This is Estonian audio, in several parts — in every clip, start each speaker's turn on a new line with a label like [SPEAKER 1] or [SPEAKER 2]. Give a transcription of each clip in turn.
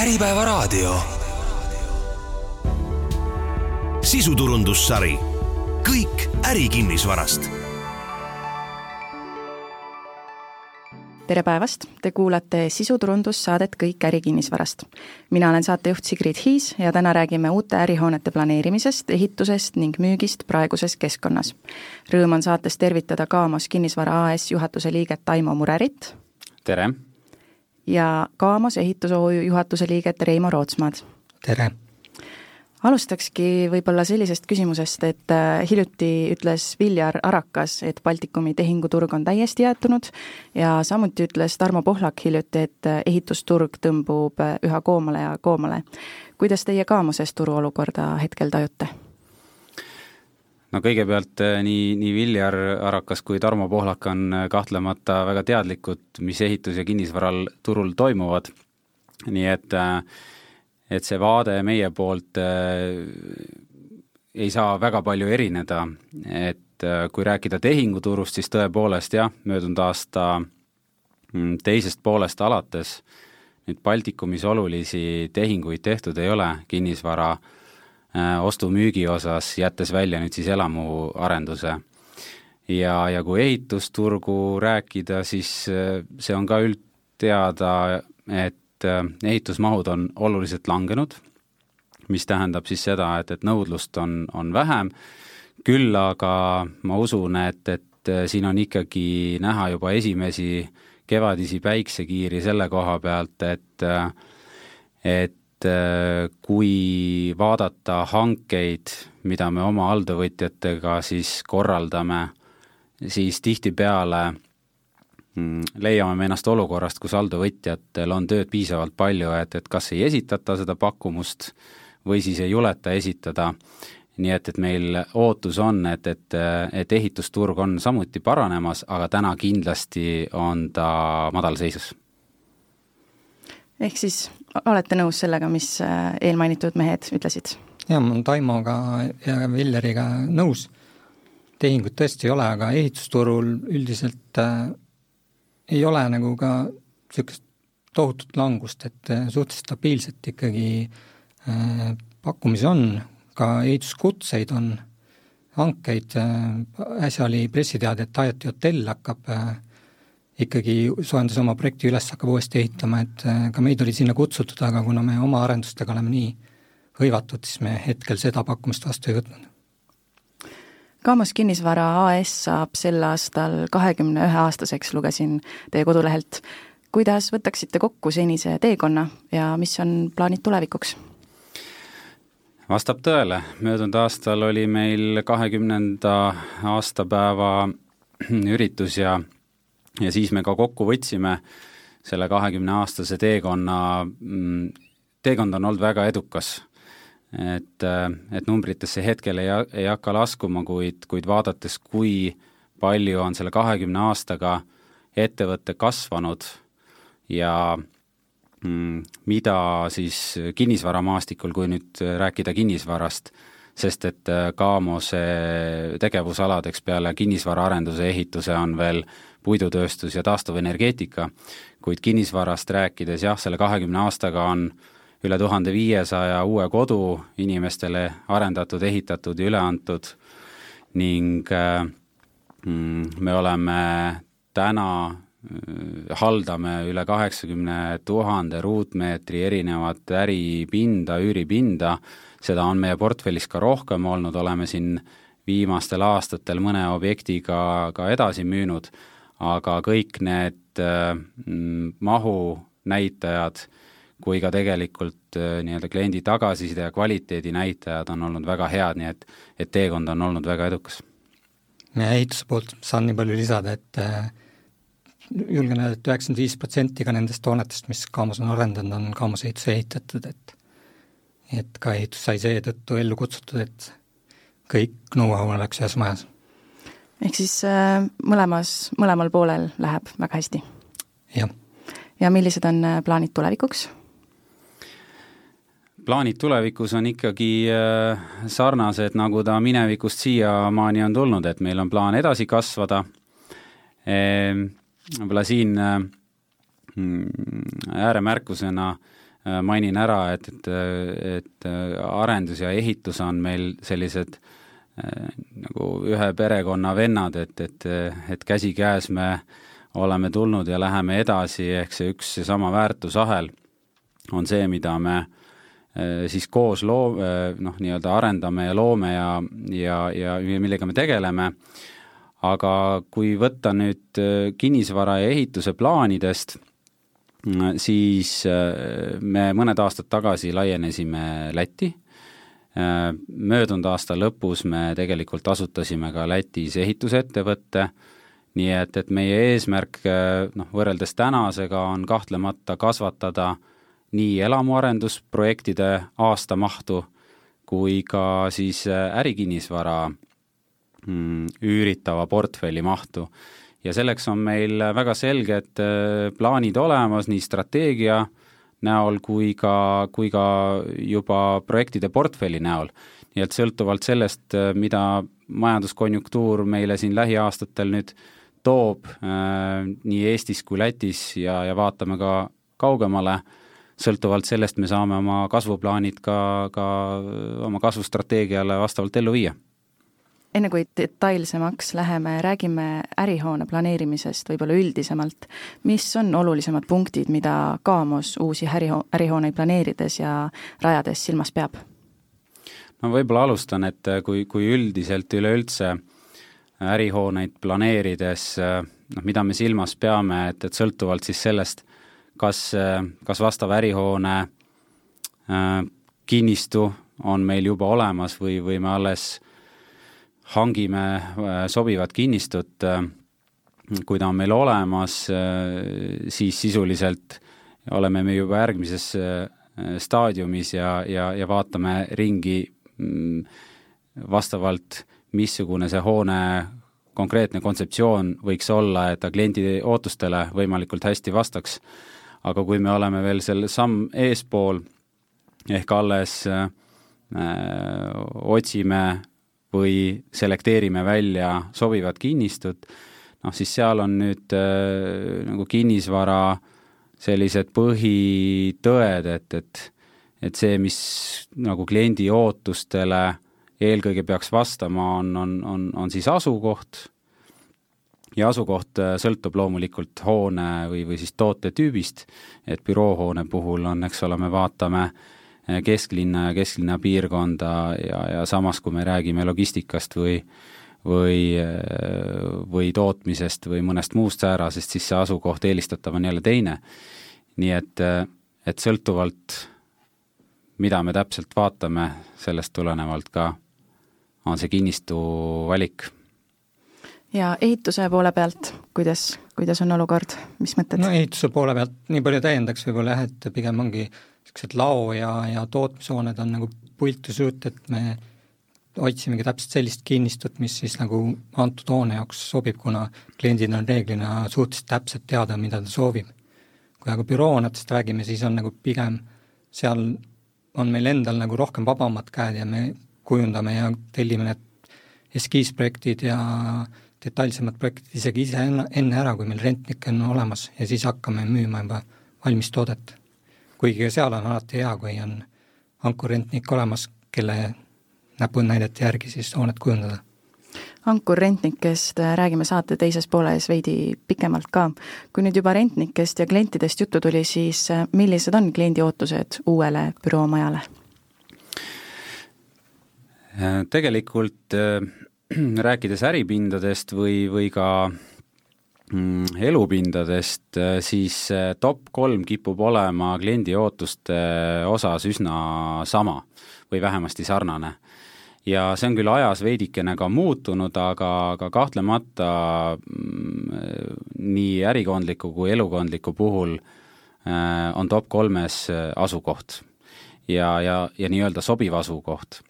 [SPEAKER 1] Äripäevaraadio. sisuturundussari, kõik ärikinnisvarast
[SPEAKER 2] tere päevast, te kuulate sisuturundussaadet Kõik ärikinnisvarast. mina olen saatejuht Sigrid Hiis ja täna räägime uute ärihoonete planeerimisest, ehitusest ning müügist praeguses keskkonnas. Rõõm on saates tervitada Kaamos Kinnisvara AS juhatuse liiget Taimo Murerit.
[SPEAKER 3] tere!
[SPEAKER 2] Ja Kaamos Ehitus OÜ juhatuse liiget Reimo Rootsmaad.
[SPEAKER 4] tere!
[SPEAKER 2] alustakski võib-olla sellisest küsimusest, et äh, hiljuti ütles Viljar Arakas, et Baltikumi tehinguturg on täiesti jäätunud ja samuti ütles Tarmo Pohlak hiljuti, et äh, ehitusturg tõmbub äh, üha koomale ja koomale. kuidas teie Kaamoses turuolukorda hetkel tajute?
[SPEAKER 3] No kõigepealt nii, nii Viljar Arakas kui Tarmo Pohlak on kahtlemata väga teadlikud, mis ehitus- ja kinnisvaral turul toimuvad, nii et äh, et see vaade meie poolt ei saa väga palju erineda, et kui rääkida tehinguturust, siis tõepoolest jah, möödunud aasta mm, teisest poolest alates nüüd Baltikumis olulisi tehinguid tehtud ei ole kinnisvara äh, ostu-müügi osas, jättes välja nüüd siis elamuarenduse. ja, ja kui ehitusturgu rääkida, siis see on ka üldteada, et äh, ehitusmahud on oluliselt langenud, mis tähendab siis seda, et, et nõudlust on, on vähem, küll aga ma usun, et, et äh, siin on ikkagi näha juba esimesi kevadisi päiksekiiri selle koha pealt, et äh, et kui vaadata hankeid, mida me oma alltöövõtjatega siis korraldame, siis tihtipeale Mm, leiame me ennast olukorrast, kus alltöövõtjatel on tööd piisavalt palju, et, et kas ei esitata seda pakkumust või siis ei juleta esitada, nii et, et meil ootus on, et, et, et ehitusturg on samuti paranemas, aga täna kindlasti on ta madalseisus.
[SPEAKER 2] ehk siis olete nõus sellega, mis äh, eelmainitud mehed ütlesid?
[SPEAKER 4] jah, ma olen Taimoga ja Villeriga nõus, tehingut tõesti ei ole, aga ehitusturul üldiselt äh, ei ole nagu ka niisugust tohutut langust, et äh, suhteliselt stabiilselt ikkagi äh, pakkumisi on, ka ehituskutseid on, hankeid äh,, äsja oli pressiteade, et Hayati hotell hakkab äh, ikkagi soojendas oma projekti üles, hakkab uuesti ehitama, et äh, ka meid oli sinna kutsutud, aga kuna me oma arendustega oleme nii hõivatud, siis me hetkel seda pakkumist vastu ei võtnud
[SPEAKER 2] Kaamos Kinnisvara AS saab sel aastal kahekümne ühe aastaseks, lugesin teie kodulehelt. kuidas võtaksite kokku senise teekonna ja mis on plaanid tulevikuks?
[SPEAKER 3] vastab tõele, möödunud aastal oli meil kahekümnenda aastapäeva üritus ja ja siis me ka kokku võtsime selle kahekümneaastase teekonna, mm, teekond on olnud väga edukas. Et, äh, et numbritesse hetkel ei, ei hakka laskuma, kuid, kuid vaadates, kui palju on selle kahekümne aastaga ettevõte kasvanud ja mm, mida siis kinnisvaramaastikul, kui nüüd rääkida kinnisvarast, sest et äh, Kaamose tegevusaladeks peale kinnisvaraarenduse ehituse on veel puidutööstus ja taastuvenergeetika, kuid kinnisvarast rääkides jah, selle kahekümne aastaga on üle tuhande viiesaja uue kodu inimestele arendatud, ehitatud ja üle antud ning äh, mm, me oleme täna äh, haldame üle kaheksakümne tuhande ruutmeetri erinevat äripinda, üüripinda, seda on meie portfellis ka rohkem olnud, oleme siin viimastel aastatel mõne objektiga ka edasi müünud, aga kõik need äh, mm, mahu näitajad kui ka tegelikult äh, nii-öelda kliendi tagasiside ja kvaliteedi näitajad on olnud väga head, nii et, et teekond on olnud väga edukas.
[SPEAKER 4] ehituse poolt saan nii palju lisada, et äh, julgen öelda, et üheksakümmend viis protsenti ka nendest hoonetest, mis Kaamos on arendanud, on Kaamos ehituse ehitatud, et et ka ehitus sai seetõttu ellu kutsutud, et kõik know-how oleks ühes majas.
[SPEAKER 2] Ehk siis äh, mõlemas, mõlemal poolel läheb väga hästi?
[SPEAKER 4] jah.
[SPEAKER 2] ja millised on plaanid tulevikuks?
[SPEAKER 3] plaanid tulevikus on ikkagi äh, sarnased, nagu ta minevikust siiamaani on tulnud, et meil on plaan edasi kasvada, ehm, võib-olla siin äh, mm, ääremärkusena mainin ära, et, et, et arendus ja ehitus on meil sellised nagu ühe perekonna vennad, et, et, et käsikäes me oleme tulnud ja läheme edasi, ehk see üks seesama väärtusahel on see, mida me siis koos loo-, noh, nii-öelda arendame ja loome ja, ja, ja millega me tegeleme. Aga kui võtta nüüd äh, kinnisvara ja ehituse plaanidest, mm, siis me mõned aastad tagasi laienesime Lätti, möödunud aasta lõpus me tegelikult asutasime ka Lätis ehitusettevõtte, nii et, et meie eesmärk noh, võrreldes tänasega on kahtlemata kasvatada nii elamuarendusprojektide aastamahtu kui ka siis ärikinnisvara Mm, üüritava portfelli mahtu. ja selleks on meil väga selged äh, plaanid olemas nii strateegia näol kui ka, kui ka juba projektide portfelli näol. nii et sõltuvalt sellest, mida majanduskonjunktuur meile siin lähiaastatel nüüd toob äh, nii Eestis kui Lätis ja, ja vaatame ka kaugemale, sõltuvalt sellest me saame oma kasvuplaanid ka, ka oma kasvustrateegiale vastavalt ellu viia
[SPEAKER 2] enne kui detailsemaks läheme, räägime ärihoone planeerimisest võib-olla üldisemalt. mis on olulisemad punktid, mida Kaamos uusi äriho-, ärihooneid planeerides ja rajades silmas peab?
[SPEAKER 3] ma võib-olla alustan, et kui, kui üldiselt üleüldse ärihooneid planeerides noh, mida me silmas peame, et, et sõltuvalt siis sellest, kas, kas vastav ärihoone äh, kinnistu on meil juba olemas või, või me alles hangime äh, sobivat kinnistut, äh, kui ta on meil olemas, äh, siis sisuliselt oleme me juba järgmises staadiumis ja, ja, ja vaatame ringi mm, vastavalt, missugune see hoone konkreetne kontseptsioon võiks olla, et ta kliendi ootustele võimalikult hästi vastaks. aga kui me oleme veel selle samm eespool, ehk alles äh, otsime või selekteerime välja sobivad kinnistud, noh siis seal on nüüd äh, nagu kinnisvara sellised põhitõed, et, et et see, mis nagu kliendi ootustele eelkõige peaks vastama, on, on, on, on siis asukoht, ja asukoht äh, sõltub loomulikult hoone või, või siis tootetüübist, et büroohoone puhul on, eks ole, me vaatame äh, kesklinna ja kesklinna piirkonda ja, ja samas, kui me räägime logistikast või või, või tootmisest või mõnest muust säärasest, siis see asukoht eelistatav on jälle teine. nii et, et sõltuvalt, mida me täpselt vaatame, sellest tulenevalt ka on see kinnistu valik.
[SPEAKER 2] ja ehituse poole pealt, kuidas, kuidas on olukord, mis mõtted?
[SPEAKER 4] no ehituse poole pealt nii palju täiendaks võib-olla jah, et pigem ongi äh, niisugused lao- ja, ja tootmishooned on nagu pultu suurt, et me otsimegi täpselt sellist kinnistut, mis siis nagu antud hoone jaoks sobib, kuna kliendid on reeglina suhteliselt täpselt teada, mida ta soovib. kui aga büroohoonetest räägime, siis on nagu pigem seal on meil endal nagu rohkem vabamad käed ja me kujundame ja tellime need eskiisprojektid ja detailsemad projektid isegi ise enne, ära, kui meil rentnik on olemas ja siis hakkame müüma juba valmis toodet kuigi ka seal on alati hea, kui on ankurrentnik olemas, kelle näpunäidete järgi siis hoonet kujundada.
[SPEAKER 2] ankurrentnikest räägime saate teises pooles veidi pikemalt ka. kui nüüd juba rentnikest ja klientidest juttu tuli, siis millised on kliendi ootused uuele büroomajale?
[SPEAKER 3] tegelikult äh, rääkides äripindadest või, või ka elupindadest, äh, siis äh, top kolm kipub olema kliendi ootuste äh, osas üsna sama või vähemasti sarnane. ja see on küll ajas veidikene ka muutunud, aga, aga kahtlemata mm, nii ärikondliku kui elukondliku puhul on top kolmes asukoht ja, ja, ja nii-öelda sobiv asukoht.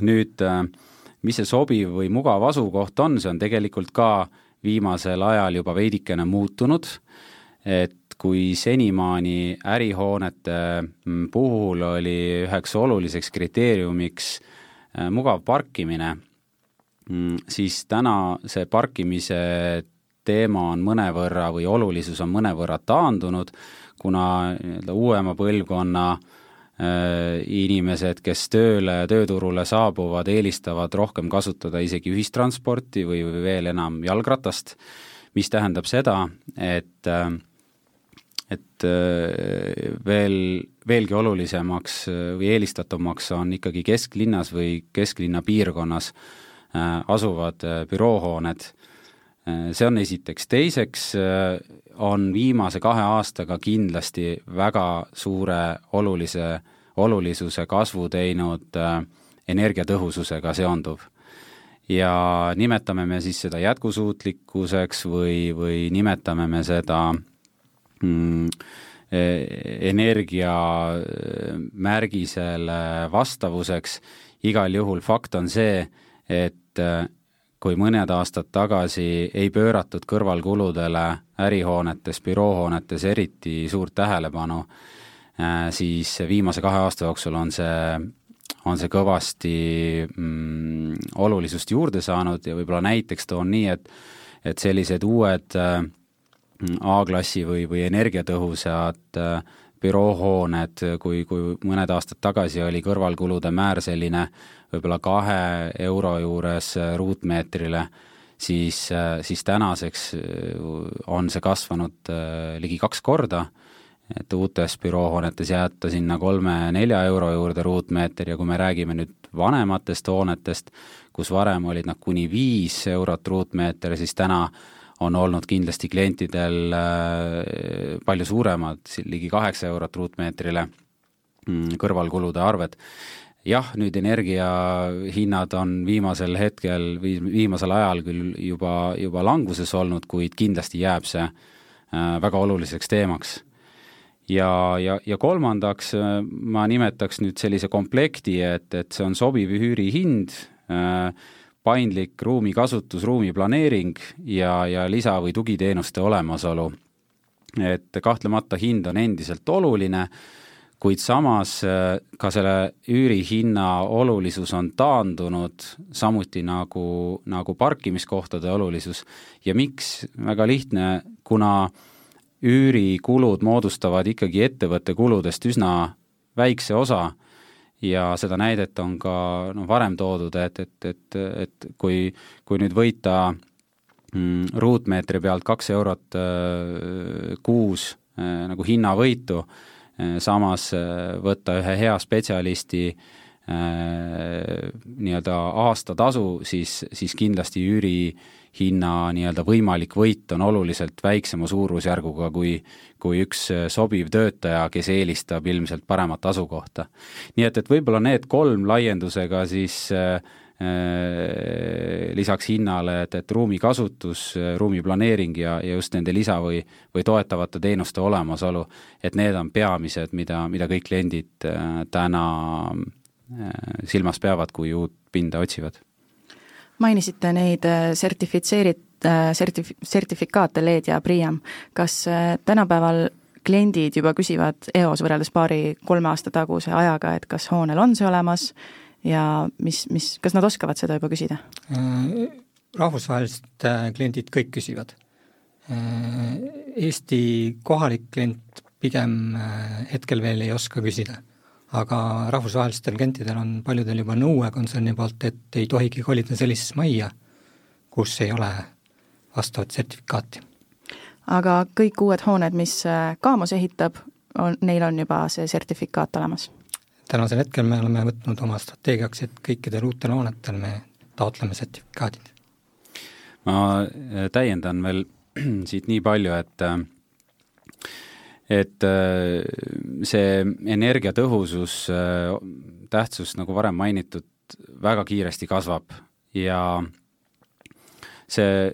[SPEAKER 3] nüüd, mis see sobiv või mugav asukoht on, see on tegelikult ka viimasel ajal juba veidikene muutunud, et kui senimaani ärihoonete mm, puhul oli üheks oluliseks kriteeriumiks äh, mugav parkimine, mm, siis täna see parkimise teema on mõnevõrra või olulisus on mõnevõrra taandunud, kuna nii-öelda uuema põlvkonna inimesed, kes tööle tööturule saabuvad, eelistavad rohkem kasutada isegi ühistransporti või, või veel enam jalgratast, mis tähendab seda, et et veel, veelgi olulisemaks või eelistatumaks on ikkagi kesklinnas või kesklinna piirkonnas asuvad büroohooned. Äh, see on esiteks, teiseks äh, on viimase kahe aastaga kindlasti väga suure olulise, olulisuse kasvu teinud äh, energiatõhususega seonduv. ja nimetame me siis seda jätkusuutlikkuseks või, või nimetame me seda mm, e, energiamärgisele vastavuseks, igal juhul fakt on see, et kui mõned aastad tagasi ei pööratud kõrvalkuludele ärihoonetes, büroohoonetes eriti suurt tähelepanu, äh, siis viimase kahe aasta jooksul on see, on see kõvasti mm, olulisust juurde saanud ja võib-olla näiteks toon nii, et et sellised uued äh, A-klassi või, või energiatõhusad äh, büroohooned, kui, kui mõned aastad tagasi oli kõrvalkulude määr selline võib-olla kahe euro juures ruutmeetrile, siis, siis tänaseks on see kasvanud äh, ligi kaks korda, et uutes büroohoonetes jääta sinna kolme-nelja euro juurde ruutmeeter ja kui me räägime nüüd vanematest hoonetest, kus varem olid nad kuni viis eurot ruutmeeter, siis täna on olnud kindlasti klientidel äh, palju suuremad, ligi kaheksa eurot ruutmeetrile mm, kõrvalkulude arved. Jah, nüüd energiahinnad on viimasel hetkel, viimasel ajal küll juba, juba languses olnud, kuid kindlasti jääb see äh, väga oluliseks teemaks ja, ja, ja kolmandaks äh, ma nimetaks nüüd sellise komplekti, et, et see on sobiv üürihind äh,, paindlik ruumikasutus, ruumiplaneering ja, ja lisa- või tugiteenuste olemasolu. et kahtlemata hind on endiselt oluline, kuid samas äh, ka selle üürihinna olulisus on taandunud, samuti nagu, nagu parkimiskohtade olulisus. ja miks? väga lihtne, kuna üürikulud moodustavad ikkagi ettevõtte kuludest üsna väikse osa ja seda näidet on ka noh, varem toodud, et, et, et, et kui, kui nüüd võita mm, ruutmeetri pealt kaks eurot äh, kuus äh, nagu hinnavõitu äh,, samas äh, võtta ühe hea spetsialisti äh, nii-öelda aastatasu, siis, siis kindlasti üüri hinna nii-öelda võimalik võit on oluliselt väiksema suurusjärguga kui, kui üks äh, sobiv töötaja, kes eelistab ilmselt paremat asukohta. nii et, et võib-olla need kolm laiendusega siis äh, äh lisaks hinnale, et, et ruumi kasutus, äh, ruumi planeering ja, ja just nende lisa- või, või toetavate teenuste olemasolu, et need on peamised, mida, mida kõik kliendid täna silmas peavad, kui uut pinda otsivad
[SPEAKER 2] mainisite neid äh, sertifitseerit-, äh, sertif-, sertifikaate LED ja Priam. kas äh, tänapäeval kliendid juba küsivad eos võrreldes paari-kolme aasta taguse ajaga, et kas hoonel on see olemas ja mis, mis, kas nad oskavad seda juba küsida?
[SPEAKER 4] rahvusvahelised kliendid kõik küsivad. Eesti kohalik klient pigem hetkel veel ei oska küsida aga rahvusvahelistel klientidel on paljudel juba nõue kontserni poolt, et ei tohigi kolida sellisesse majja, kus ei ole vastavat sertifikaati.
[SPEAKER 2] aga kõik uued hooned, mis äh, Kaamos ehitab, on, neil on juba see sertifikaat olemas?
[SPEAKER 4] Tänasel hetkel me oleme võtnud oma strateegiaks, et kõikidel uutel hoonetel me taotleme sertifikaadid.
[SPEAKER 3] ma äh, täiendan veel siit nii palju, et äh, et äh, see energiatõhusus, äh, tähtsus, nagu varem mainitud, väga kiiresti kasvab ja see,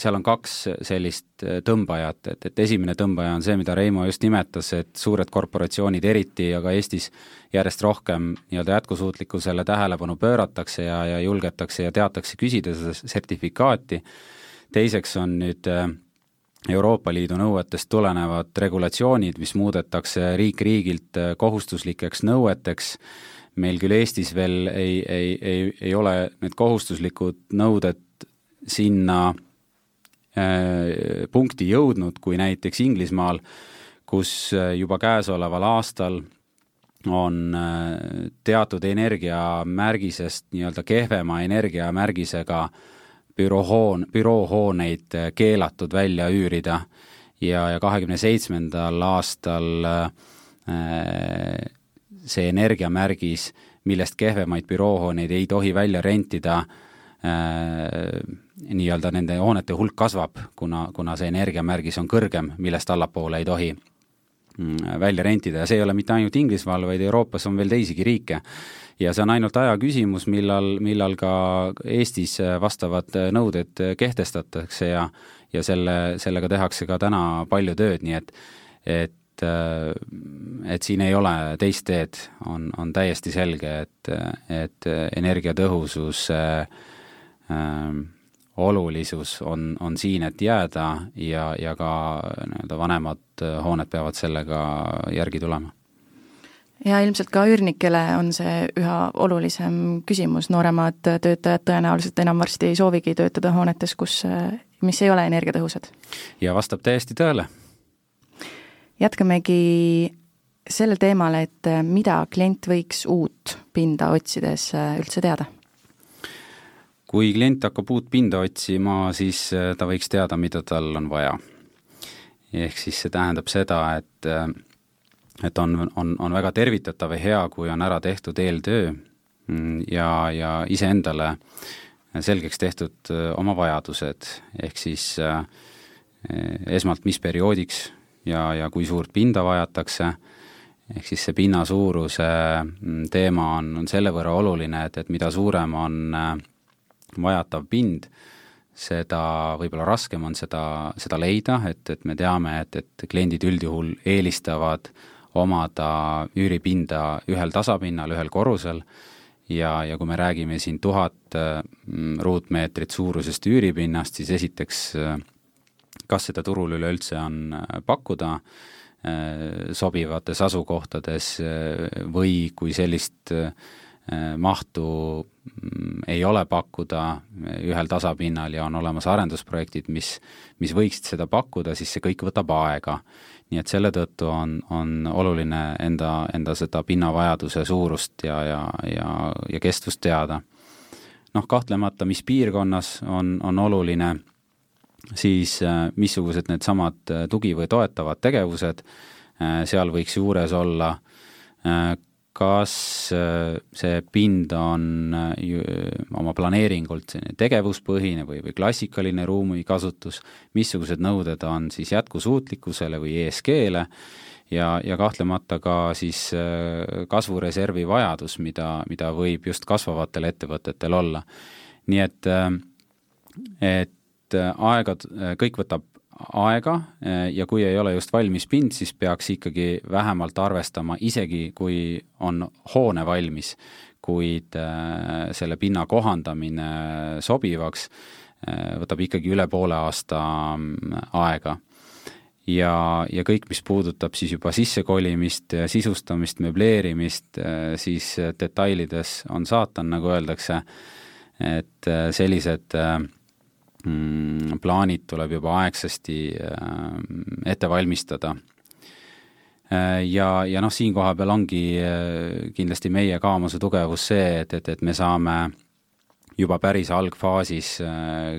[SPEAKER 3] seal on kaks sellist äh, tõmbajat, et, et esimene tõmbaja on see, mida Reimo just nimetas, et suured korporatsioonid eriti, aga Eestis järjest rohkem nii-öelda jätkusuutlikkusele tähelepanu pööratakse ja, ja julgetakse ja teatakse küsida seda sertifikaati, teiseks on nüüd äh, Euroopa Liidu nõuetest tulenevad regulatsioonid, mis muudetakse riik-riigilt äh, kohustuslikeks nõueteks, meil küll Eestis veel ei, ei, ei, ei ole need kohustuslikud nõuded sinna äh, punkti jõudnud, kui näiteks Inglismaal, kus juba käesoleval aastal on teatud energiamärgisest nii-öelda kehvema energiamärgisega büroohoon, büroohooneid keelatud välja üürida ja, ja kahekümne seitsmendal aastal see energiamärgis, millest kehvemaid büroohooneid ei tohi välja rentida äh,, nii-öelda nende hoonete hulk kasvab, kuna, kuna see energiamärgis on kõrgem, millest allapoole ei tohi mm, välja rentida ja see ei ole mitte ainult Inglismaal, vaid Euroopas on veel teisigi riike. ja see on ainult aja küsimus, millal, millal ka Eestis vastavad nõuded kehtestatakse ja ja selle, sellega tehakse ka täna palju tööd, nii et et et, siin ei ole teist teed, on, on täiesti selge, et, et energiatõhususe äh, olulisus on, on siin, et jääda ja, ja ka nii-öelda vanemad hooned peavad sellega järgi tulema
[SPEAKER 2] ja ilmselt ka üürnikele on see üha olulisem küsimus, nooremad töötajad tõenäoliselt enam varsti ei soovigi töötada hoonetes, kus, mis ei ole energiatõhusad.
[SPEAKER 3] ja vastab täiesti tõele
[SPEAKER 2] jätkamegi sellel teemal, et äh, mida klient võiks uut pinda otsides äh, üldse teada?
[SPEAKER 3] Kui klient hakkab uut pinda otsima, siis äh, ta võiks teada, mida tal on vaja. ehk siis see tähendab seda, et et on, on, on väga tervitatav ja hea, kui on ära tehtud eeltöö mm, ja, ja iseendale selgeks tehtud oma vajadused, ehk siis äh, esmalt, mis perioodiks ja, ja kui suurt pinda vajatakse, ehk siis see pinna suuruse mm, teema on, on selle võrra oluline, et, et mida suurem on äh, vajatav pind, seda võib-olla raskem on seda, seda leida, et, et me teame, et, et kliendid üldjuhul eelistavad omada üüripinda ühel tasapinnal, ühel korrusel. Ja, ja kui me räägime siin tuhat mm, ruutmeetrit suurusest üüripinnast, siis esiteks äh, kas seda turul üleüldse on äh, pakkuda äh, sobivates asukohtades äh, või kui sellist mahtu mm, ei ole pakkuda ühel tasapinnal ja on olemas arendusprojektid, mis, mis võiksid seda pakkuda, siis see kõik võtab aega. nii et selle tõttu on, on oluline enda, enda seda pinnavajaduse suurust ja, ja, ja, ja kestvust teada. noh, kahtlemata, mis piirkonnas on, on oluline siis äh, missugused needsamad äh, tugi- või toetavad tegevused äh, seal võiks juures olla, kas see pind on oma planeeringult selline tegevuspõhine või, või klassikaline ruumikasutus, missugused nõuded on siis jätkusuutlikkusele või ESG-le ja, ja kahtlemata ka siis kasvureservi vajadus, mida, mida võib just kasvavatel ettevõtetel olla. nii et, et äh, aega, äh, kõik võtab aega äh, ja kui ei ole just valmis pind, siis peaks ikkagi vähemalt arvestama, isegi kui on hoone valmis, kuid selle pinna kohandamine sobivaks võtab ikkagi üle poole aasta mm, aega. ja, ja kõik, mis puudutab siis juba sissekolimist, sisustamist, möbleerimist, siis detailides on saatan, nagu öeldakse, et sellised äh, plaanid tuleb juba aegsasti äh, ette valmistada. Äh, ja, ja noh, siin koha peal ongi äh, kindlasti meie Kaamose tugevus see, et, et, et me saame juba päris algfaasis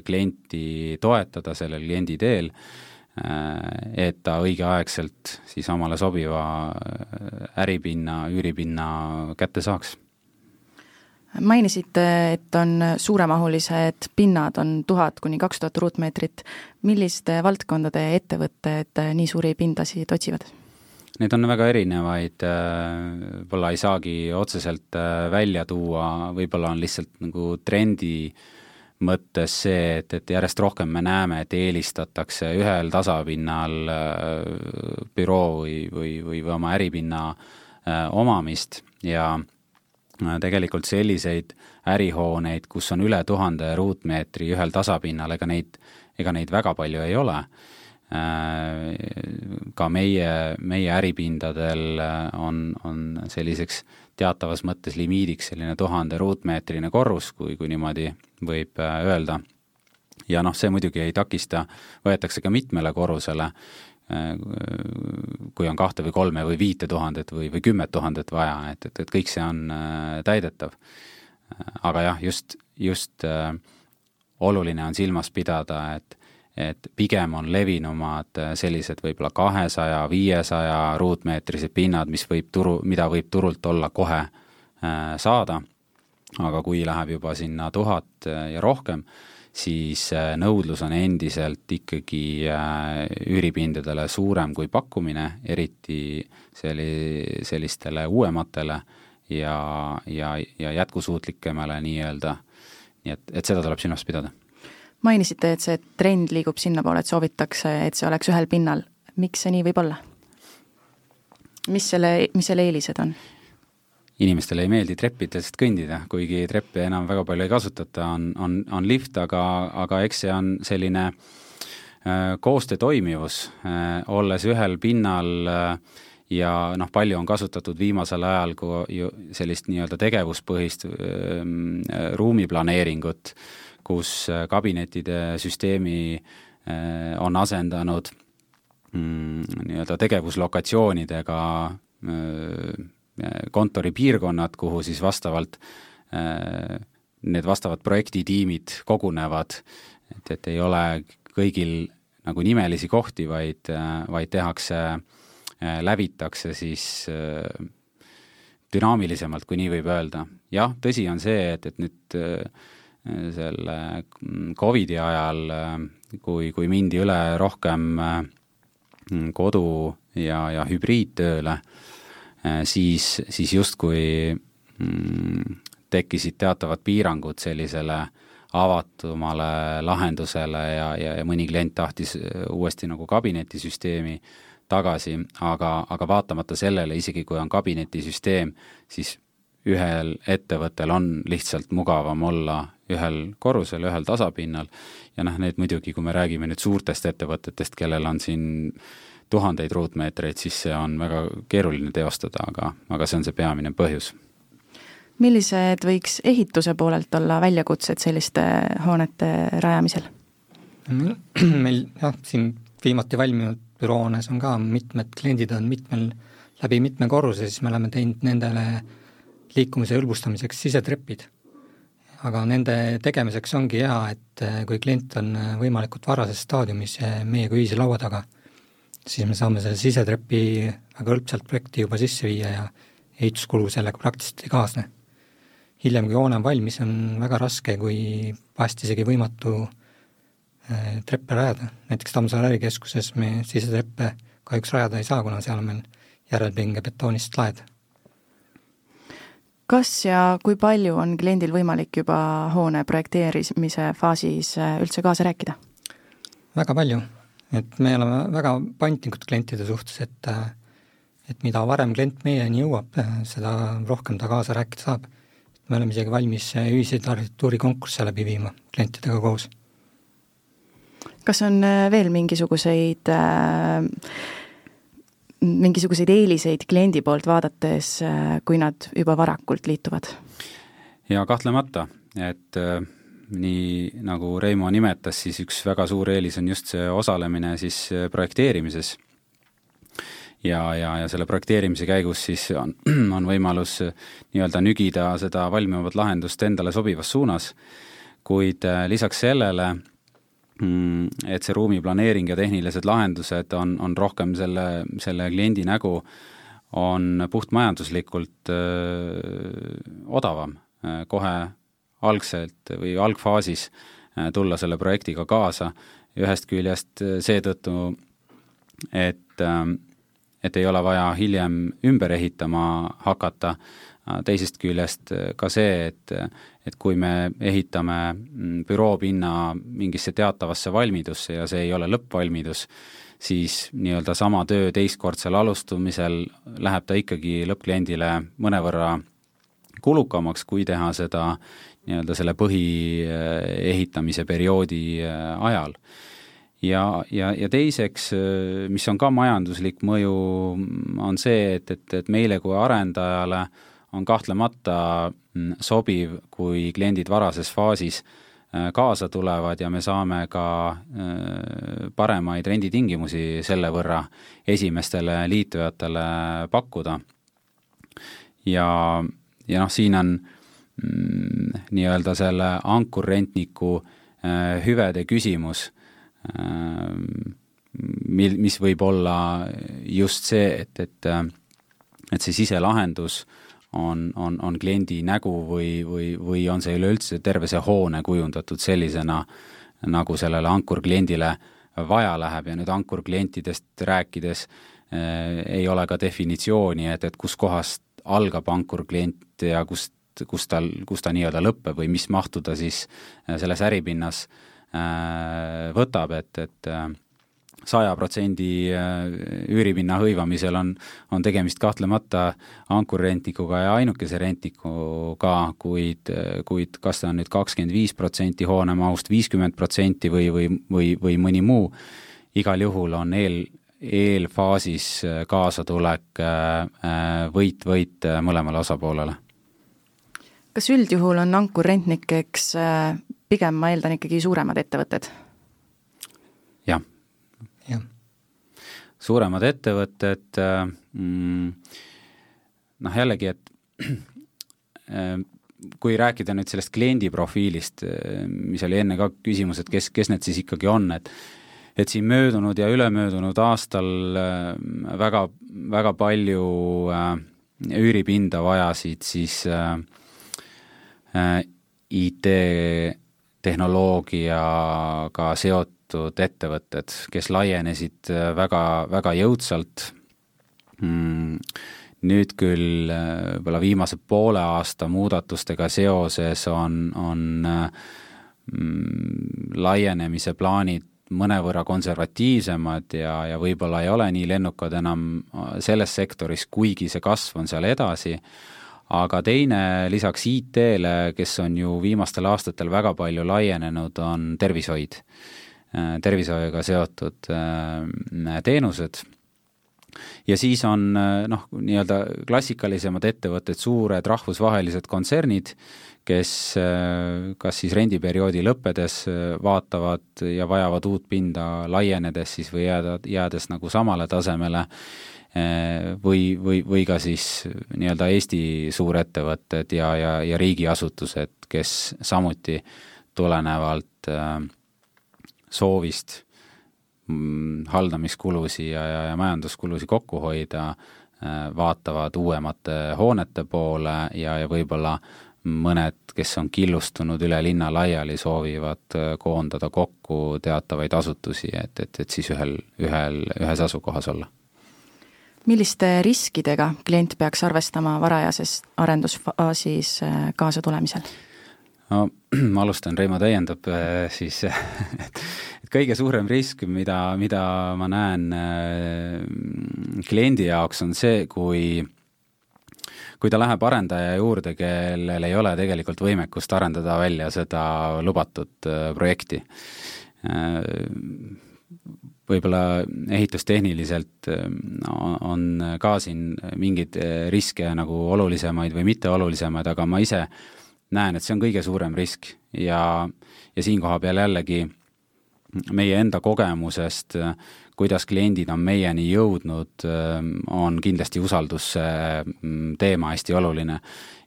[SPEAKER 3] klienti toetada sellel kliendi teel, et ta õigeaegselt siis omale sobiva äripinna, üüripinna kätte saaks
[SPEAKER 2] mainisite, et on suuremahulised pinnad, on tuhat kuni kaks tuhat ruutmeetrit. milliste valdkondade ettevõtted nii suuri pindasid otsivad?
[SPEAKER 3] Neid on väga erinevaid, võib-olla ei saagi otseselt äh, välja tuua, võib-olla on lihtsalt nagu trendi mõttes see, et, et järjest rohkem me näeme, et eelistatakse ühel tasapinnal äh, büroo või, või, või, oma äripinna äh, omamist ja Äh, tegelikult selliseid ärihooneid, kus on üle tuhande ruutmeetri ühel tasapinnal, ega neid, ega neid väga palju ei ole. Äh, ka meie, meie äripindadel äh, on, on selliseks teatavas mõttes limiidiks selline tuhande ruutmeetrine korrus, kui, kui niimoodi võib öelda. ja noh, see muidugi ei takista, võetakse ka mitmele korrusele kui on kahte või kolme või viite tuhandet või, või kümmet tuhandet vaja, et, et, et kõik see on täidetav. aga jah, just, just äh, oluline on silmas pidada, et et pigem on levinumad sellised võib-olla kahesaja, viiesaja ruutmeetrised pinnad, mis võib turu, mida võib turult olla kohe äh, saada, aga kui läheb juba sinna tuhat ja rohkem, siis äh, nõudlus on endiselt ikkagi äh, üüripindadele suurem kui pakkumine, eriti selli-, sellistele uuematele ja, ja, ja jätkusuutlikemale nii-öelda, nii et, et seda tuleb silmas pidada
[SPEAKER 2] mainisite, et see trend liigub sinnapoole, et soovitakse, et see oleks ühel pinnal. miks see nii võib olla? mis selle, mis selle eelised on?
[SPEAKER 3] Inimestele ei meeldi treppidest kõndida, kuigi treppe enam väga palju ei kasutata, on, on, on lift, aga, aga eks see on selline äh, koostöö toimivus äh,, olles ühel pinnal äh, ja noh, palju on kasutatud viimasel ajal kui ju sellist nii-öelda tegevuspõhist äh, ruumiplaneeringut kus äh, kabinettide süsteemi äh, on asendanud mm, nii-öelda tegevuslokatsioonidega kontoripiirkonnad, kuhu siis vastavalt need vastavad projektitiimid kogunevad, et, et ei ole kõigil nagu nimelisi kohti, vaid, vaid tehakse, lävitakse siis dünaamilisemalt, kui nii võib öelda. jah, tõsi on see, et, et nüüd selle Covidi ajal, kui, kui mindi üle rohkem mm, kodu- ja, ja hübriidtööle, siis, siis justkui mm, tekkisid teatavad piirangud sellisele avatumale lahendusele ja, ja, ja mõni klient tahtis uuesti nagu kabinetisüsteemi tagasi, aga, aga vaatamata sellele, isegi kui on kabinetisüsteem, siis ühel ettevõttel on lihtsalt mugavam olla ühel korrusel, ühel tasapinnal. Ja noh, need muidugi, kui me räägime nüüd suurtest ettevõtetest, kellel on siin tuhandeid ruutmeetreid, siis see on väga keeruline teostada, aga, aga see on see peamine põhjus.
[SPEAKER 2] millised võiks ehituse poolelt olla väljakutsed selliste hoonete rajamisel?
[SPEAKER 4] meil jah, siin viimati valminud büroohoones on ka mitmed kliendid on mitmel, läbi mitme korruse, siis me oleme teinud nendele liikumise hõlbustamiseks sisetrepid aga nende tegemiseks ongi hea, et eh, kui klient on eh, võimalikult varases staadiumis meiega ühise laua taga, siis me saame selle sisetrepi väga hõlpsalt projekti juba sisse viia ja ehituskulu sellega praktiliselt ei kaasne. hiljem, kui hoone on valmis, on väga raske, kui vahest isegi võimatu eh, treppe rajada, näiteks Tammsaare ärikeskuses me sisetreppe kahjuks rajada ei saa, kuna seal on meil järelpinge betoonist laed
[SPEAKER 2] kas ja kui palju on kliendil võimalik juba hoone projekteerimise faasis äh, üldse kaasa rääkida?
[SPEAKER 4] väga palju, et me oleme väga paindlikud klientide suhtes, et äh, et mida varem klient meieni jõuab, äh, seda rohkem ta kaasa rääkida saab. me oleme isegi valmis ühiseid arhitektuurikonkursse läbi viima klientidega koos.
[SPEAKER 2] kas on veel mingisuguseid äh, mingisuguseid eeliseid kliendi poolt vaadates, äh, kui nad juba varakult liituvad?
[SPEAKER 3] jaa, kahtlemata, et äh, nii nagu Reimo nimetas, siis üks väga suur eelis on just see osalemine siis äh, projekteerimises. ja, ja, ja selle projekteerimise käigus siis on, on võimalus nii-öelda nügida seda valmivat lahendust endale sobivas suunas, kuid lisaks sellele Mm, et see ruumiplaneering ja tehnilised lahendused on, on rohkem selle, selle kliendi nägu, on puhtmajanduslikult öö, odavam kohe algselt või algfaasis tulla selle projektiga kaasa, ühest küljest seetõttu, et, et ei ole vaja hiljem ümber ehitama hakata, teisest küljest ka see, et, et kui me ehitame mm, büroopinna mingisse teatavasse valmidusse ja see ei ole lõppvalmidus, siis nii-öelda sama töö teistkordsel alustumisel läheb ta ikkagi lõppkliendile mõnevõrra kulukamaks, kui teha seda nii-öelda selle põhiehitamise perioodi äh, ajal. ja, ja, ja teiseks, äh, mis on ka majanduslik mõju, on see, et, et, et meile kui arendajale on kahtlemata mm, sobiv, kui kliendid varases faasis kaasa tulevad ja me saame ka paremaid renditingimusi selle võrra esimestele liitujatele pakkuda. ja, ja noh, siin on mm, nii-öelda selle ankurrentniku hüvede küsimus mil, mis võib olla just see, et, et et see siselahendus on, on, on kliendi nägu või, või, või on see üleüldse terve see hoone kujundatud sellisena, nagu sellele ankurkliendile vaja läheb. Ja nüüd ankurklientidest rääkides äh, ei ole ka definitsiooni, et, et kuskohast algab ankurklient ja kust, kus tal, kus ta nii-öelda lõpeb või mis mahtu ta siis selles äripinnas äh, võtab, et, et äh, saja protsendi äh, üüripinna hõivamisel on, on tegemist kahtlemata ankurrentnikuga ja ainukese rentnikuga, kuid, kuid kas ta on nüüd kakskümmend viis protsenti hoone mahust, viiskümmend protsenti või, või, või, või mõni muu, igal juhul on eel, eelfaasis kaasatulek äh, võit-võit mõlemale osapoolele.
[SPEAKER 2] Kas üldjuhul on ankurrentnikeks äh, pigem, ma eeldan, ikkagi suuremad ettevõtted?
[SPEAKER 3] jah suuremad ettevõtted mm,, noh jällegi, et äh, kui rääkida nüüd sellest kliendi profiilist, äh, mis oli enne ka küsimus, et kes, kes need siis ikkagi on, et et siin möödunud ja ülemöödunud aastal äh, väga, väga palju üüripinda vajasid siis IT-tehnoloogiaga seotud ettevõtted, kes laienesid äh, väga, väga jõudsalt. Mm,, nüüd küll äh, võib-olla viimase poole aasta muudatustega seoses on, on mm, laienemise plaanid mõnevõrra konservatiivsemad ja, ja võib-olla ei ole nii lennukad enam äh, selles sektoris, kuigi see kasv on seal edasi, aga teine lisaks IT-le, kes on ju viimastel aastatel väga palju laienenud, on tervishoid. Äh, tervishoiuga seotud äh, teenused. Ja siis on äh, noh, nii-öelda klassikalisemad ettevõtted, suured rahvusvahelised kontsernid, kes kas siis rendiperioodi lõppedes vaatavad ja vajavad uut pinda laienedes siis või jääda, jäädes nagu samale tasemele, või, või, või ka siis nii-öelda Eesti suurettevõtted ja, ja, ja riigiasutused, kes samuti tulenevalt äh, soovist mm, haldamiskulusi ja, ja, ja majanduskulusi kokku hoida, äh, vaatavad uuemate hoonete poole ja, ja võib-olla mõned, kes on killustunud üle linna laiali, soovivad äh, koondada kokku teatavaid asutusi, et, et, et siis ühel, ühel, ühes asukohas olla.
[SPEAKER 2] Milliste riskidega klient peaks arvestama varajases arendusfaasis äh, kaasatulemisel?
[SPEAKER 3] no ma alustan, Reimo täiendab siis et kõige suurem risk, mida, mida ma näen äh, kliendi jaoks, on see, kui kui ta läheb arendaja juurde, kellel ei ole tegelikult võimekust arendada välja seda lubatud äh, projekti. Võib-olla ehitustehniliselt on ka siin mingeid riske nagu olulisemaid või mitteolulisemaid, aga ma ise näen, et see on kõige suurem risk ja, ja siinkohal peal jällegi meie enda kogemusest, kuidas kliendid on meieni jõudnud, on kindlasti usalduse teema hästi oluline.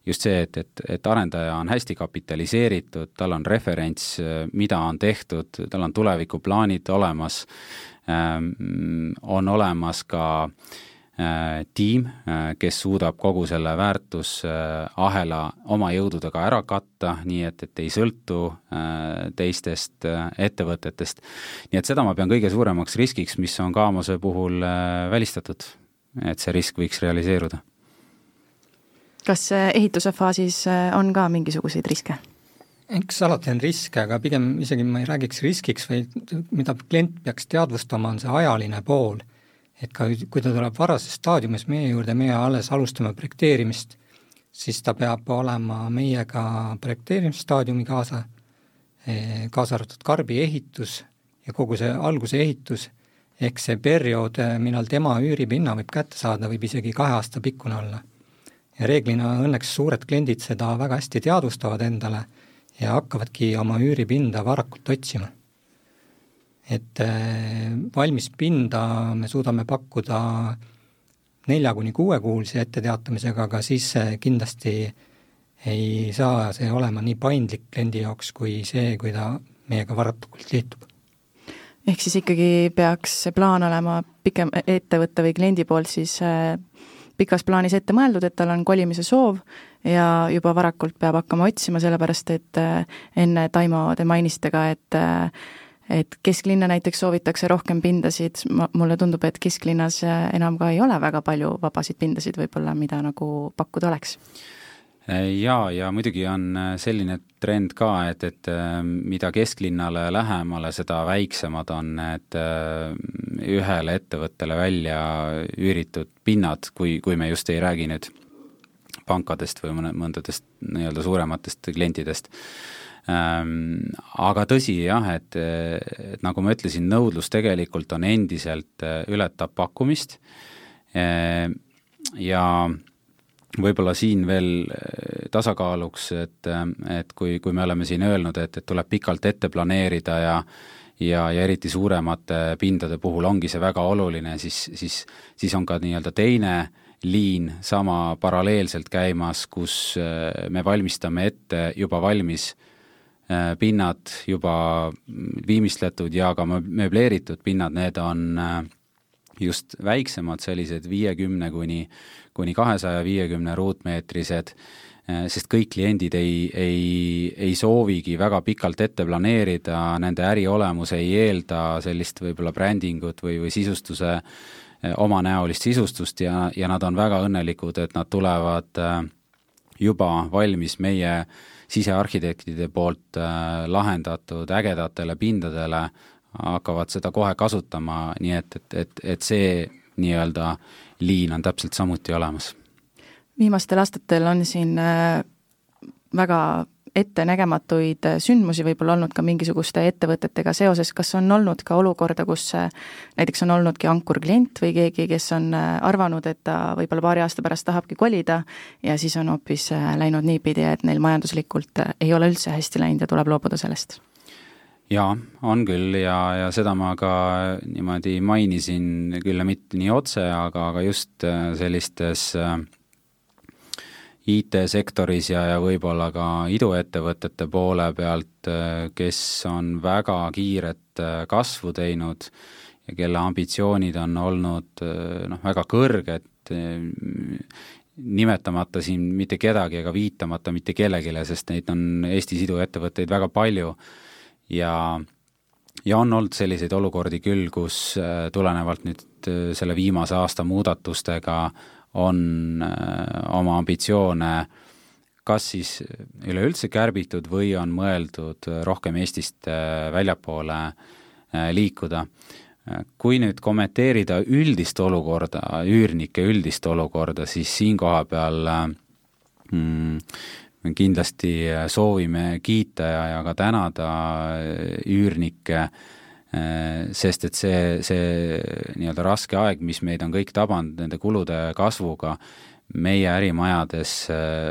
[SPEAKER 3] just see, et, et, et arendaja on hästi kapitaliseeritud, tal on referents, mida on tehtud, tal on tulevikuplaanid olemas, on olemas ka äh, tiim, äh, kes suudab kogu selle väärtusahela oma jõududega ära katta, nii et, et ei sõltu äh, teistest ettevõtetest. nii et seda ma pean kõige suuremaks riskiks, mis on Kaamose puhul välistatud, et see risk võiks realiseeruda.
[SPEAKER 2] kas ehituse faasis on ka mingisuguseid riske?
[SPEAKER 4] Eks alati on riske, aga pigem isegi ma ei räägiks riskiks, vaid mida klient peaks teadvustama, on see ajaline pool et ka kui ta tuleb varases staadiumis meie juurde, meie alles alustame projekteerimist, siis ta peab olema meiega projekteerimisstaadiumi kaasa, eh, kaasa arvatud karbi ehitus ja kogu see alguse ehitus, ehk see periood, eh, millal tema üüripinna võib kätte saada, võib isegi kahe aasta pikkune olla. ja reeglina õnneks suured kliendid seda väga hästi teadvustavad endale ja hakkavadki oma üüripinda varakult otsima. et valmis pinda me suudame pakkuda nelja kuni kuuekuulise etteteatamisega, aga siis kindlasti ei saa see olema nii paindlik kliendi jaoks kui see, kui ta meiega varakult liitub.
[SPEAKER 2] ehk siis ikkagi peaks see plaan olema pikem, ettevõtte või kliendi poolt siis äh, pikas plaanis ette mõeldud, et tal on kolimise soov ja juba varakult peab hakkama otsima, sellepärast et äh, enne, Taimo, te mainisite ka, et äh, et kesklinna näiteks soovitakse rohkem pindasid, ma, mulle tundub, et kesklinnas enam ka ei ole väga palju vabasid pindasid võib-olla, mida nagu pakkuda oleks
[SPEAKER 3] jaa, ja muidugi on selline trend ka, et, et mida kesklinnale lähemale, seda väiksemad on need ühele ettevõttele välja üüritud pinnad, kui, kui me just ei räägi nüüd pankadest või mõne, mõndadest nii-öelda suurematest klientidest. Ähm, aga tõsi jah, et, et nagu ma ütlesin, nõudlus tegelikult on endiselt, äh, ületab pakkumist. Äh, ja võib-olla siin veel äh, tasakaaluks, et, et kui, kui me oleme siin öelnud, et, et tuleb pikalt ette planeerida ja ja, ja eriti suuremate pindade puhul ongi see väga oluline, siis, siis, siis on ka nii-öelda teine liin sama paralleelselt käimas, kus me valmistame ette juba valmis äh, Äh, pinnad juba viimistletud ja ka mööbleeritud pinnad, need on äh, just väiksemad, sellised viiekümne kuni, kuni kahesaja viiekümne ruutmeetrised, äh, sest kõik kliendid ei, ei, ei soovigi väga pikalt ette planeerida, nende äri olemus ei eelda sellist võib-olla brändingut või, või sisustuse, omanäolist sisustust ja, ja nad on väga õnnelikud, et nad tulevad juba valmis meie äh, sisearhitektide poolt äh, lahendatud ägedatele pindadele, hakkavad seda kohe kasutama, nii et, et, et, et see nii-öelda liin on täpselt samuti olemas.
[SPEAKER 2] viimastel aastatel on siin äh, väga ettenägematuid sündmusi võib-olla olnud ka mingisuguste ettevõtetega seoses, kas on olnud ka olukorda, kus näiteks on olnudki ankurklient või keegi, kes on arvanud, et ta võib-olla paari aasta pärast tahabki kolida ja siis on hoopis läinud niipidi, et neil majanduslikult ei ole üldse hästi läinud ja tuleb loobuda sellest?
[SPEAKER 3] Jaa, on küll ja, ja seda ma ka niimoodi mainisin, küll mitte nii otse, aga, aga just sellistes äh, IT-sektoris ja, ja võib-olla ka iduettevõtete poole pealt, kes on väga kiiret äh, kasvu teinud ja kelle ambitsioonid on olnud äh, noh, väga kõrged, äh, nimetamata siin mitte kedagi ega viitamata mitte kellelegi, sest neid on Eestis iduettevõtteid väga palju ja ja on olnud selliseid olukordi küll, kus tulenevalt nüüd selle viimase aasta muudatustega on äh, oma ambitsioone kas siis üleüldse kärbitud või on mõeldud rohkem Eestist äh, väljapoole äh, liikuda. kui nüüd kommenteerida üldist olukorda, üürnike üldist olukorda, siis siin koha peal mm, kindlasti soovime kiita ja, ja ka tänada üürnikke äh, Äh, sest et see, see nii-öelda raske aeg, mis meid on kõik tabanud nende kulude kasvuga, meie ärimajades äh,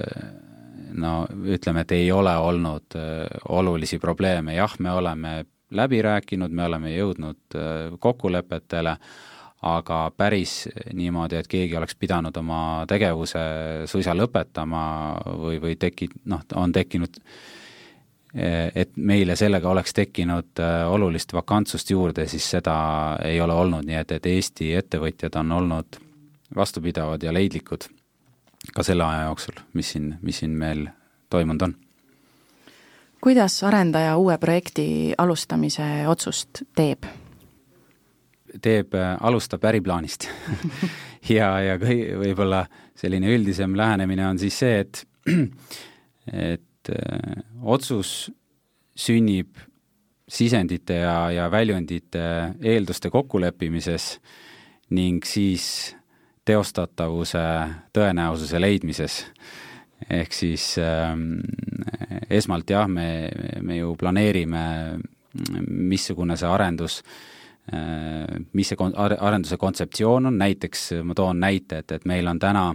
[SPEAKER 3] no ütleme, et ei ole olnud äh, olulisi probleeme, jah, me oleme läbi rääkinud, me oleme jõudnud kokkulepetele, aga päris niimoodi, et keegi oleks pidanud oma tegevuse suisa lõpetama või, või teki-, noh, on tekkinud et meile sellega oleks tekkinud äh, olulist vakantsust juurde, siis seda ei ole olnud, nii et, et Eesti ettevõtjad on olnud vastupidavad ja leidlikud ka selle aja jooksul, mis siin, mis siin meil toimunud on.
[SPEAKER 2] kuidas arendaja uue projekti alustamise otsust teeb?
[SPEAKER 3] Teeb, äh, alustab äriplaanist ja, ja kõi-, võib-olla selline üldisem lähenemine on siis see, et et et äh, otsus sünnib sisendite ja, ja väljundite eelduste kokkuleppimises ning siis teostatavuse tõenäosuse leidmises. ehk siis äh, esmalt jah, me, me ju planeerime, missugune see arendus äh,, mis see kon-, arenduse kontseptsioon on, näiteks ma toon näite, et, et meil on täna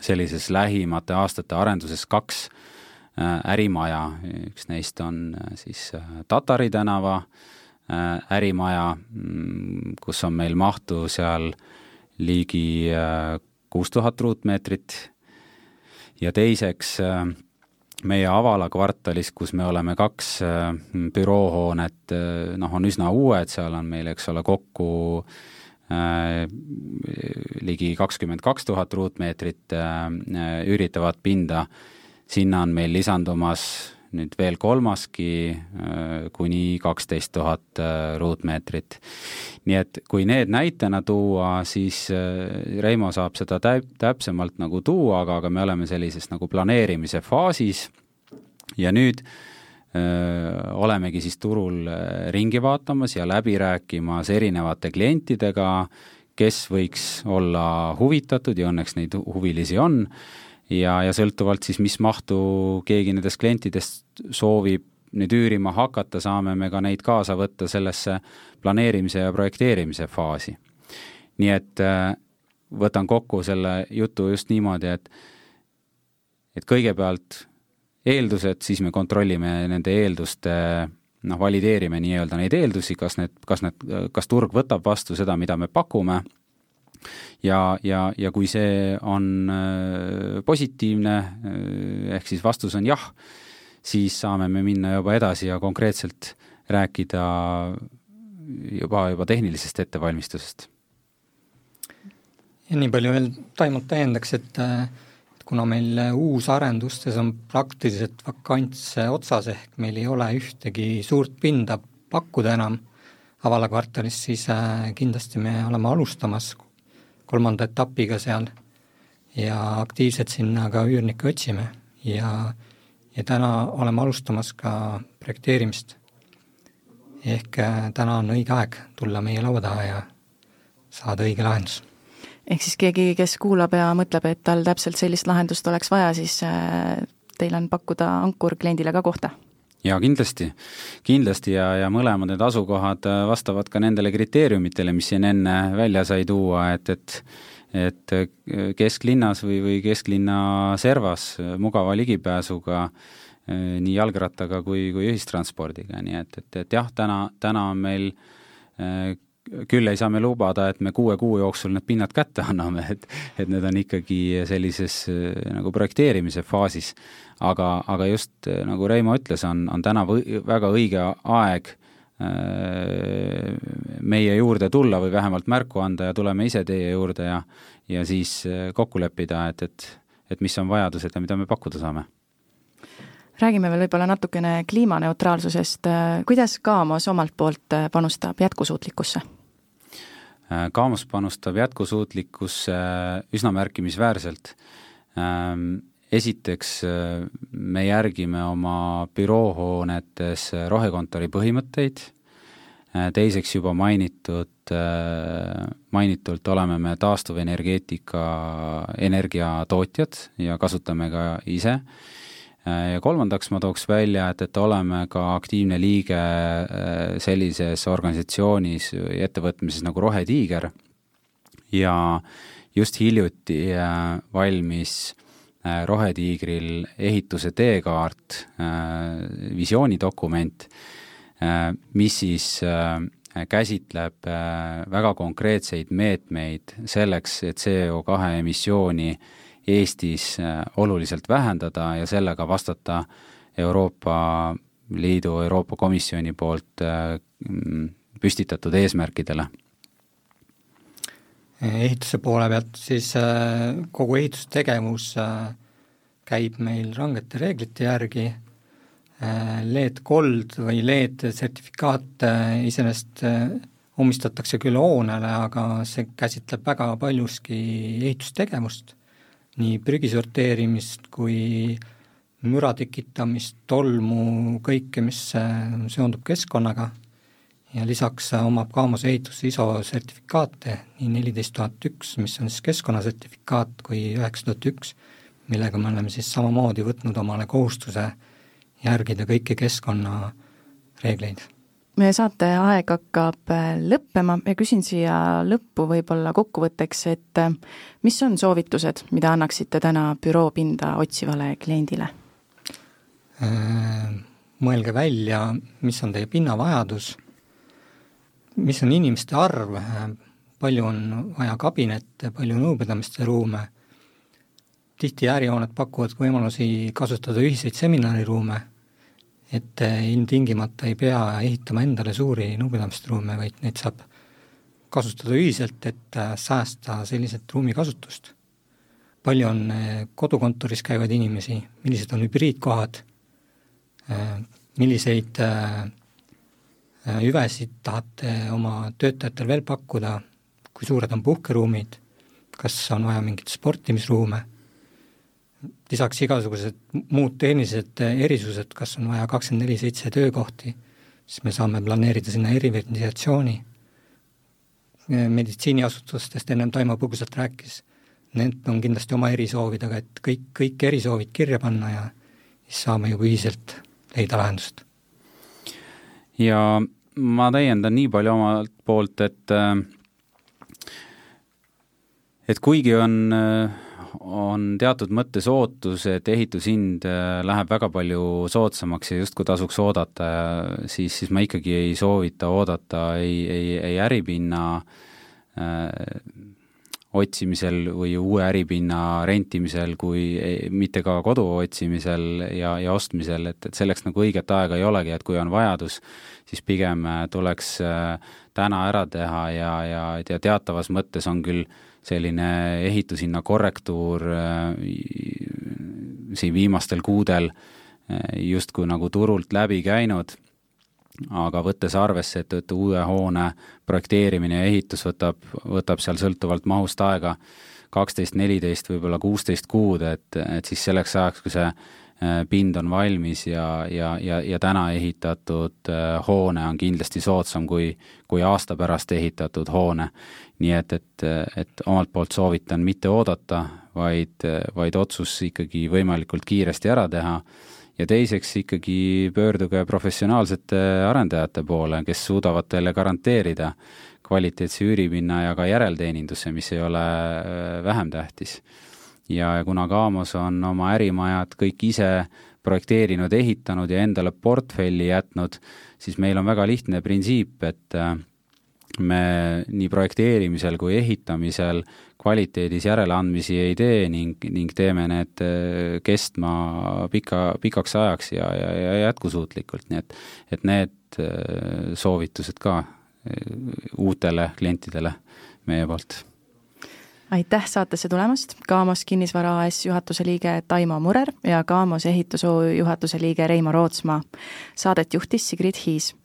[SPEAKER 3] sellises lähimate aastate arenduses kaks ärimaja, üks neist on siis Tatari tänava ärimaja, mm, kus on meil mahtu seal ligi kuus tuhat ruutmeetrit. Ja teiseks meie Avala kvartalis, kus me oleme kaks büroohoonet, noh, on üsna uued, seal on meil, eks ole, kokku Äh, ligi kakskümmend kaks tuhat ruutmeetrit äh, üüritavat pinda, sinna on meil lisandumas nüüd veel kolmaski äh, kuni kaksteist tuhat ruutmeetrit. nii et kui need näitena tuua, siis Reimo saab seda täp-, täpsemalt nagu tuua, aga, aga me oleme sellises nagu planeerimise faasis ja nüüd äh, olemegi siis turul ringi vaatamas ja läbi rääkimas erinevate klientidega, kes võiks olla huvitatud ja õnneks neid huvilisi on, ja, ja sõltuvalt siis, mis mahtu keegi nendest klientidest soovib nüüd üürima hakata, saame me ka neid kaasa võtta sellesse planeerimise ja projekteerimise faasi. nii et võtan kokku selle jutu just niimoodi, et et kõigepealt eeldused, siis me kontrollime nende eelduste noh, valideerime nii-öelda neid eeldusi, kas need, kas need, kas turg võtab vastu seda, mida me pakume, ja, ja, ja kui see on äh, positiivne, äh, ehk siis vastus on jah, siis saame me minna juba edasi ja konkreetselt rääkida juba, juba tehnilisest ettevalmistusest.
[SPEAKER 4] ja nii palju veel Taimot täiendaks, et äh, kuna meil uusarendustes on praktiliselt vakants otsas, ehk meil ei ole ühtegi suurt pinda pakkuda enam Avala kvartalis, siis kindlasti me oleme alustamas kolmanda etapiga seal ja aktiivselt sinna ka üürnikke otsime ja, ja täna oleme alustamas ka projekteerimist. ehk äh, täna on õige aeg tulla meie laua taha ja saada õige lahendus
[SPEAKER 2] ehk siis keegi, kes kuulab ja mõtleb, et tal täpselt sellist lahendust oleks vaja, siis äh, teil on pakkuda Ankur kliendile ka kohta?
[SPEAKER 3] Jaa, kindlasti, kindlasti ja, ja mõlemad need asukohad äh, vastavad ka nendele kriteeriumitele, mis siin enne välja sai tuua, et, et et äh, kesklinnas või, või kesklinna servas mugava ligipääsuga nii jalgrattaga kui, kui ühistranspordiga, nii et, et, et jah, täna, täna on meil küll ei saa me lubada, et me kuue kuu jooksul need pinnad kätte anname, et et need on ikkagi sellises äh, nagu projekteerimise faasis. aga, aga just äh, nagu Reimo ütles, on, on täna või, väga õige aeg äh, meie juurde tulla või vähemalt märku anda ja tuleme ise teie juurde ja ja siis kokku leppida, et, et et mis on vajadused ja mida me pakkuda saame
[SPEAKER 2] räägime veel võib-olla natukene kliimaneutraalsusest, kuidas Kaamos omalt poolt panustab jätkusuutlikkusse?
[SPEAKER 3] Kaamos panustab jätkusuutlikkusse üsna märkimisväärselt. Ähm, esiteks me järgime oma büroohoonetes rohekontori põhimõtteid, teiseks juba mainitud, mainitult oleme me taastuvenergeetika energiatootjad ja kasutame ka ise Äh, ja kolmandaks ma tooks välja, et, et oleme ka aktiivne liige äh, sellises organisatsioonis või ettevõtmises nagu Rohetiiger. Ja just hiljuti äh, valmis Rohetiigril ehituse teekaart, visioonidokument, mis siis käsitleb väga konkreetseid meetmeid selleks, et CO2 emissiooni äh, Eestis äh, oluliselt vähendada ja sellega vastata Euroopa Liidu, Euroopa Komisjoni poolt äh, mm, püstitatud eesmärkidele.
[SPEAKER 4] Ehituse poole pealt siis äh, kogu ehitustegevus käib meil rangete reeglite järgi, LED Gold või LED sertifikaat iseenesest omistatakse küll hoonele, aga see käsitleb väga paljuski ehitustegevust nii prügi sorteerimist kui müra tekitamist, tolmu, kõike, mis äh, seondub keskkonnaga. Ja lisaks äh, omab Kaamos ehitus ISO sertifikaate, nii neliteist tuhat üks, mis on siis keskkonnasertifikaat, kui üheksa tuhat üks, millega me oleme siis samamoodi võtnud omale kohustuse järgida kõiki keskkonnareegleid
[SPEAKER 2] meie saate aeg hakkab äh, lõppema. Ja küsin siia lõppu võib-olla kokkuvõtteks, et äh, mis on soovitused, mida annaksite täna büroopinda otsivale kliendile?
[SPEAKER 4] mõelge välja, mis on teie pinnavajadus, mis on inimeste arv, palju on vaja kabinette, palju nõupidamiste ruume, tihti ärihooned pakuvad võimalusi kasutada ühiseid seminariruume, et ilmtingimata ei pea ehitama endale suuri nõupidamiste ruume, vaid neid saab kasutada ühiselt, et säästa selliselt ruumikasutust. palju on kodukontoris käivaid inimesi, millised on hübriidkohad, milliseid hüvesid tahate oma töötajatele veel pakkuda, kui suured on puhkeruumid, kas on vaja mingeid sportimisruume, lisaks igasugused muud tehnilised erisused, kas on vaja kakskümmend neli seitse töökohti, siis me saame planeerida sinna eriventilatsiooni, meditsiiniasutustest ennem Taimo põgusalt rääkis, need on kindlasti oma erisoovidega, et kõik, kõik erisoovid kirja panna ja siis saame juba ühiselt leida lahendust.
[SPEAKER 3] ja ma täiendan nii palju omalt poolt, et et kuigi on, on teatud mõttes ootus, et ehitushind läheb väga palju soodsamaks ja justkui tasuks oodata, siis, siis ma ikkagi ei soovita oodata ei, ei, ei äripinna äh, otsimisel või uue äripinna rentimisel kui mitte ka kodu otsimisel ja, ja ostmisel, et, et selleks nagu õiget aega ei olegi, et kui on vajadus, siis pigem tuleks täna ära teha ja, ja, ja teatavas mõttes on küll selline ehitushinna korrektuur siin viimastel kuudel justkui nagu turult läbi käinud aga võttes arvesse, et, et uue hoone projekteerimine ja ehitus võtab, võtab seal sõltuvalt mahust aega kaksteist, neliteist, võib-olla kuusteist kuud, et, et siis selleks ajaks, kui see äh, pind on valmis ja, ja, ja, ja täna ehitatud äh, hoone on kindlasti soodsam kui, kui aasta pärast ehitatud hoone. Nii et, et, et omalt poolt soovitan mitte oodata, vaid, vaid otsus ikkagi võimalikult kiiresti ära teha ja teiseks ikkagi pöörduge professionaalsete arendajate poole, kes suudavad teile garanteerida kvaliteetse üüripinna ja ka järelteeninduse, mis ei ole äh, vähem tähtis. ja kuna Kaamos on oma ärimajad kõik ise projekteerinud, ehitanud ja endale portfelli jätnud, siis meil on väga lihtne printsiip, et äh, me nii projekteerimisel kui ehitamisel kvaliteedis järeleandmisi ei tee ning, ning teeme need äh, kestma pika, pikaks ajaks ja, ja, ja jätkusuutlikult, nii et et need äh, soovitused ka äh, uutele klientidele meie poolt.
[SPEAKER 2] Aitäh saatesse tulemast, Kaamos Kinnisvara AS juhatuse liige Taimo Murer ja Kaamos Ehitus OÜ juhatuse liige Reimo Rootsmaa. Saadet juhtis Sigrid Hiis,